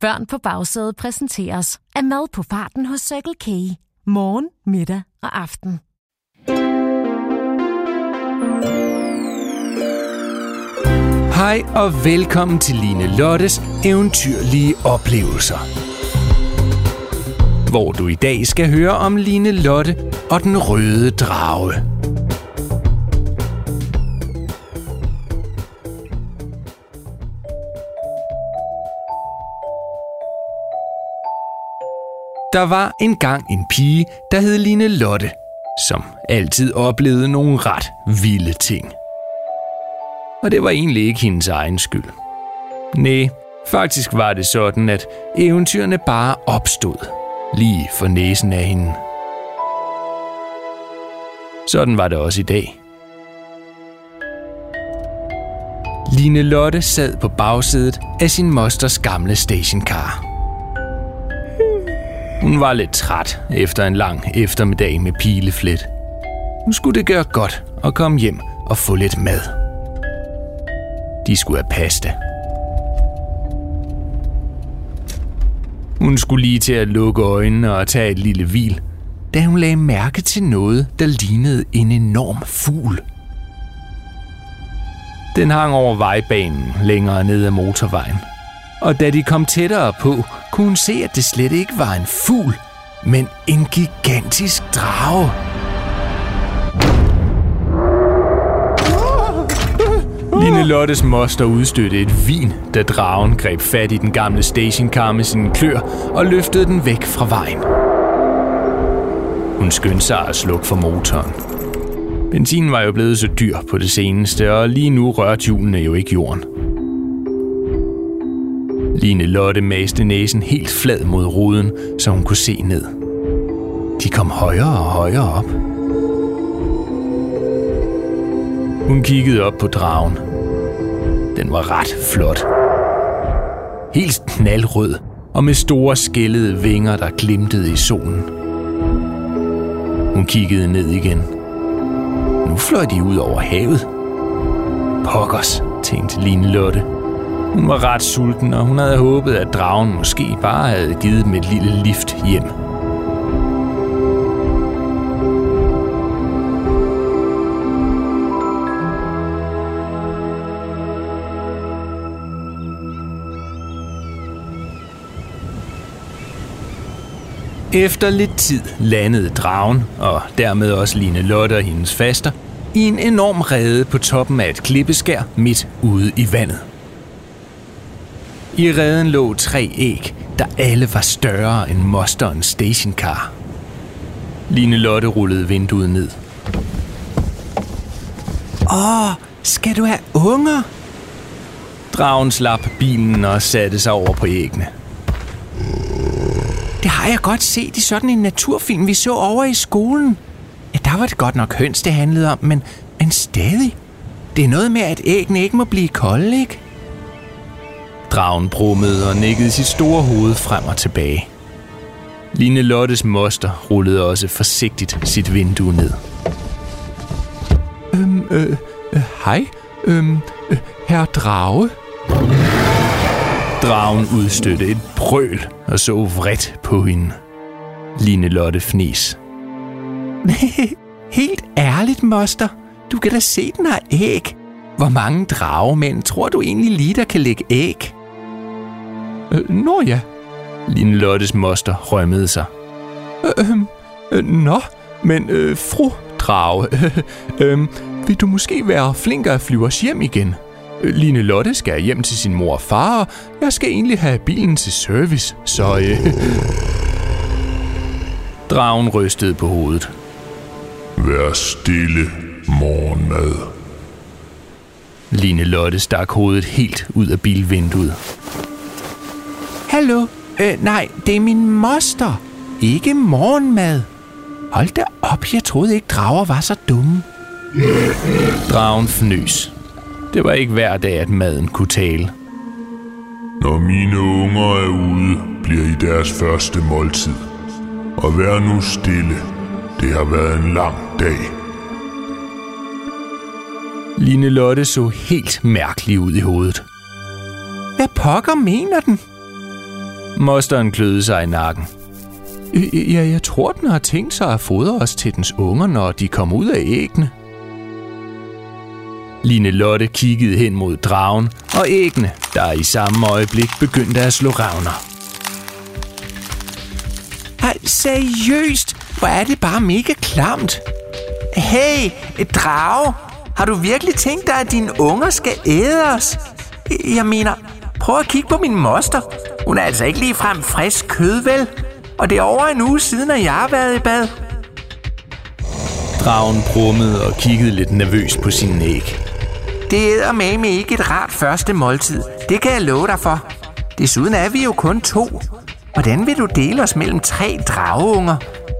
Børn på bagsædet præsenteres af mad på farten hos Circle K. Morgen, middag og aften. Hej og velkommen til Line Lottes eventyrlige oplevelser. Hvor du i dag skal høre om Line Lotte og den røde drage. Der var engang en pige, der hed Line Lotte, som altid oplevede nogle ret vilde ting. Og det var egentlig ikke hendes egen skyld. Nej, faktisk var det sådan, at eventyrene bare opstod lige for næsen af hende. Sådan var det også i dag. Line Lotte sad på bagsædet af sin mosters gamle stationcar. Hun var lidt træt efter en lang eftermiddag med pileflet. Nu skulle det gøre godt at komme hjem og få lidt mad. De skulle have pasta. Hun skulle lige til at lukke øjnene og tage et lille hvil, da hun lagde mærke til noget, der lignede en enorm fugl. Den hang over vejbanen længere ned ad motorvejen. Og da de kom tættere på, kunne hun se, at det slet ikke var en fugl, men en gigantisk drage. Line Lottes moster udstødte et vin, da dragen greb fat i den gamle stationcar med sine klør og løftede den væk fra vejen. Hun skyndte sig at slukke for motoren. Benzinen var jo blevet så dyr på det seneste, og lige nu rørte hjulene jo ikke jorden. Line Lotte maste næsen helt flad mod ruden, så hun kunne se ned. De kom højere og højere op. Hun kiggede op på dragen. Den var ret flot. Helt knaldrød og med store skællede vinger, der glimtede i solen. Hun kiggede ned igen. Nu fløj de ud over havet. Pokkers, tænkte Line Lotte. Hun var ret sulten, og hun havde håbet, at dragen måske bare havde givet dem et lille lift hjem. Efter lidt tid landede dragen, og dermed også Line Lotte og hendes faster, i en enorm rede på toppen af et klippeskær midt ude i vandet. I reden lå tre æg, der alle var større end mosterens stationcar. Line Lotte rullede vinduet ned. Åh, skal du have unger? Dragen slap bilen og satte sig over på æggene. Det har jeg godt set i sådan en naturfilm, vi så over i skolen. Ja, der var det godt nok høns, det handlede om, men, men stadig. Det er noget med, at æggene ikke må blive kolde, ikke? Dragen brummede og nikkede sit store hoved frem og tilbage. Line Lottes moster rullede også forsigtigt sit vindue ned. Øhm, øh, øh, hej, øhm, øh, herr Drage. Dragen udstødte et brøl og så vredt på hende. Line Lotte fnis. Helt ærligt, moster. Du kan da se, den har æg. Hvor mange dragemænd tror du egentlig lige, der kan lægge æg? Øh, nå ja. Line Lottes moster rømmede sig. Øh, øh, nå, men øh, fru drage, øh, øh, vil du måske være flinkere at flyve os hjem igen? Line Lotte skal hjem til sin mor og far, og jeg skal egentlig have bilen til service, så... Øh... Dragen rystede på hovedet. Vær stille, morgenmad. Line Lotte stak hovedet helt ud af bilvinduet. Hallo? Øh, nej, det er min moster. Ikke morgenmad. Hold da op, jeg troede ikke, drager var så dumme. Dragen fnøs. Det var ikke hver dag, at maden kunne tale. Når mine unger er ude, bliver I deres første måltid. Og vær nu stille. Det har været en lang dag. Line Lotte så helt mærkelig ud i hovedet. Hvad pokker mener den? Mosteren kløede sig i nakken. Ja, jeg tror, den har tænkt sig at fodre os til dens unger, når de kommer ud af æggene. Line Lotte kiggede hen mod dragen og æggene, der i samme øjeblik begyndte at slå ravner. Ej, seriøst, hvor er det bare mega klamt. Hey, et drage, har du virkelig tænkt dig, at dine unger skal æde os? Jeg mener, prøv at kigge på min moster. Hun er altså ikke lige frem frisk kød, vel? Og det er over en uge siden, at jeg har været i bad. Dragen brummede og kiggede lidt nervøst på sin æg. Det æder med ikke et rart første måltid. Det kan jeg love dig for. Desuden er vi jo kun to. Hvordan vil du dele os mellem tre drageunger?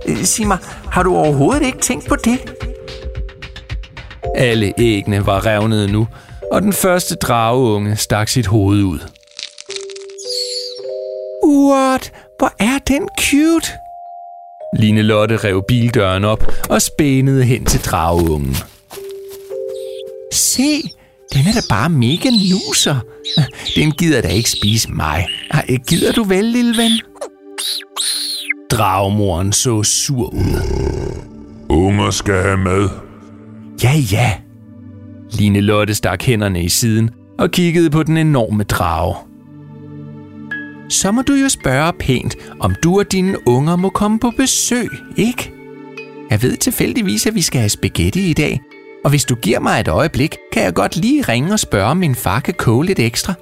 Øh, sig mig, har du overhovedet ikke tænkt på det? Alle æggene var revnede nu, og den første drageunge stak sit hoved ud. What? Hvor er den cute? Line Lotte rev bildøren op og spænede hen til drageungen. Se, den er da bare mega nuser. Den gider da ikke spise mig. Gider du vel, lille ven? Dragmoren så sur ud. Unger skal have mad. Ja, ja. Line Lotte stak hænderne i siden og kiggede på den enorme drage. Så må du jo spørge pænt, om du og dine unger må komme på besøg, ikke? Jeg ved tilfældigvis, at vi skal have spaghetti i dag, og hvis du giver mig et øjeblik, kan jeg godt lige ringe og spørge, om min far kan koge lidt ekstra.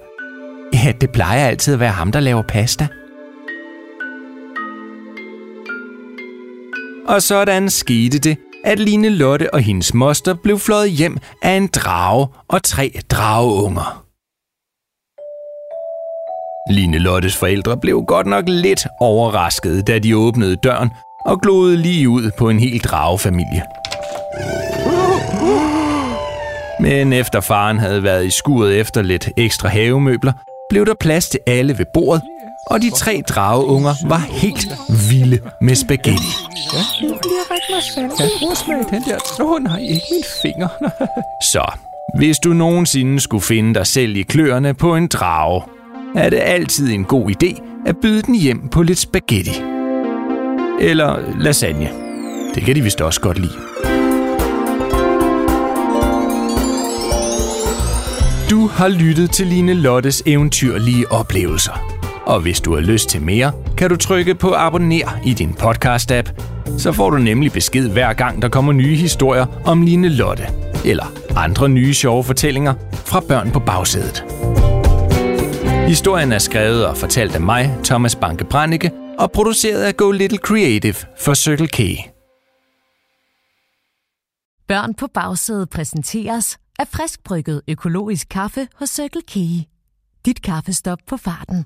Ja, det plejer altid at være ham, der laver pasta. Og sådan skete det, at Line Lotte og hendes moster blev flået hjem af en drage og tre drageunger. Line Lottes forældre blev godt nok lidt overraskede, da de åbnede døren og glodede lige ud på en hel dragefamilie. Men efter faren havde været i skuret efter lidt ekstra havemøbler, blev der plads til alle ved bordet, og de tre drageunger var helt vilde med spaghetti. Ja, jeg mig Jeg prøver smage den der. Åh nej, ikke min finger. Så, hvis du nogensinde skulle finde dig selv i kløerne på en drage, er det altid en god idé at byde den hjem på lidt spaghetti. Eller lasagne. Det kan de vist også godt lide. Du har lyttet til Line Lottes eventyrlige oplevelser. Og hvis du har lyst til mere, kan du trykke på abonner i din podcast-app. Så får du nemlig besked hver gang, der kommer nye historier om Line Lotte. Eller andre nye sjove fortællinger fra børn på bagsædet. Historien er skrevet og fortalt af mig, Thomas Banke Brannicke, og produceret af Go Little Creative for Circle K. Børn på bagsædet præsenteres af friskbrygget økologisk kaffe hos Circle K. Dit kaffestop på farten.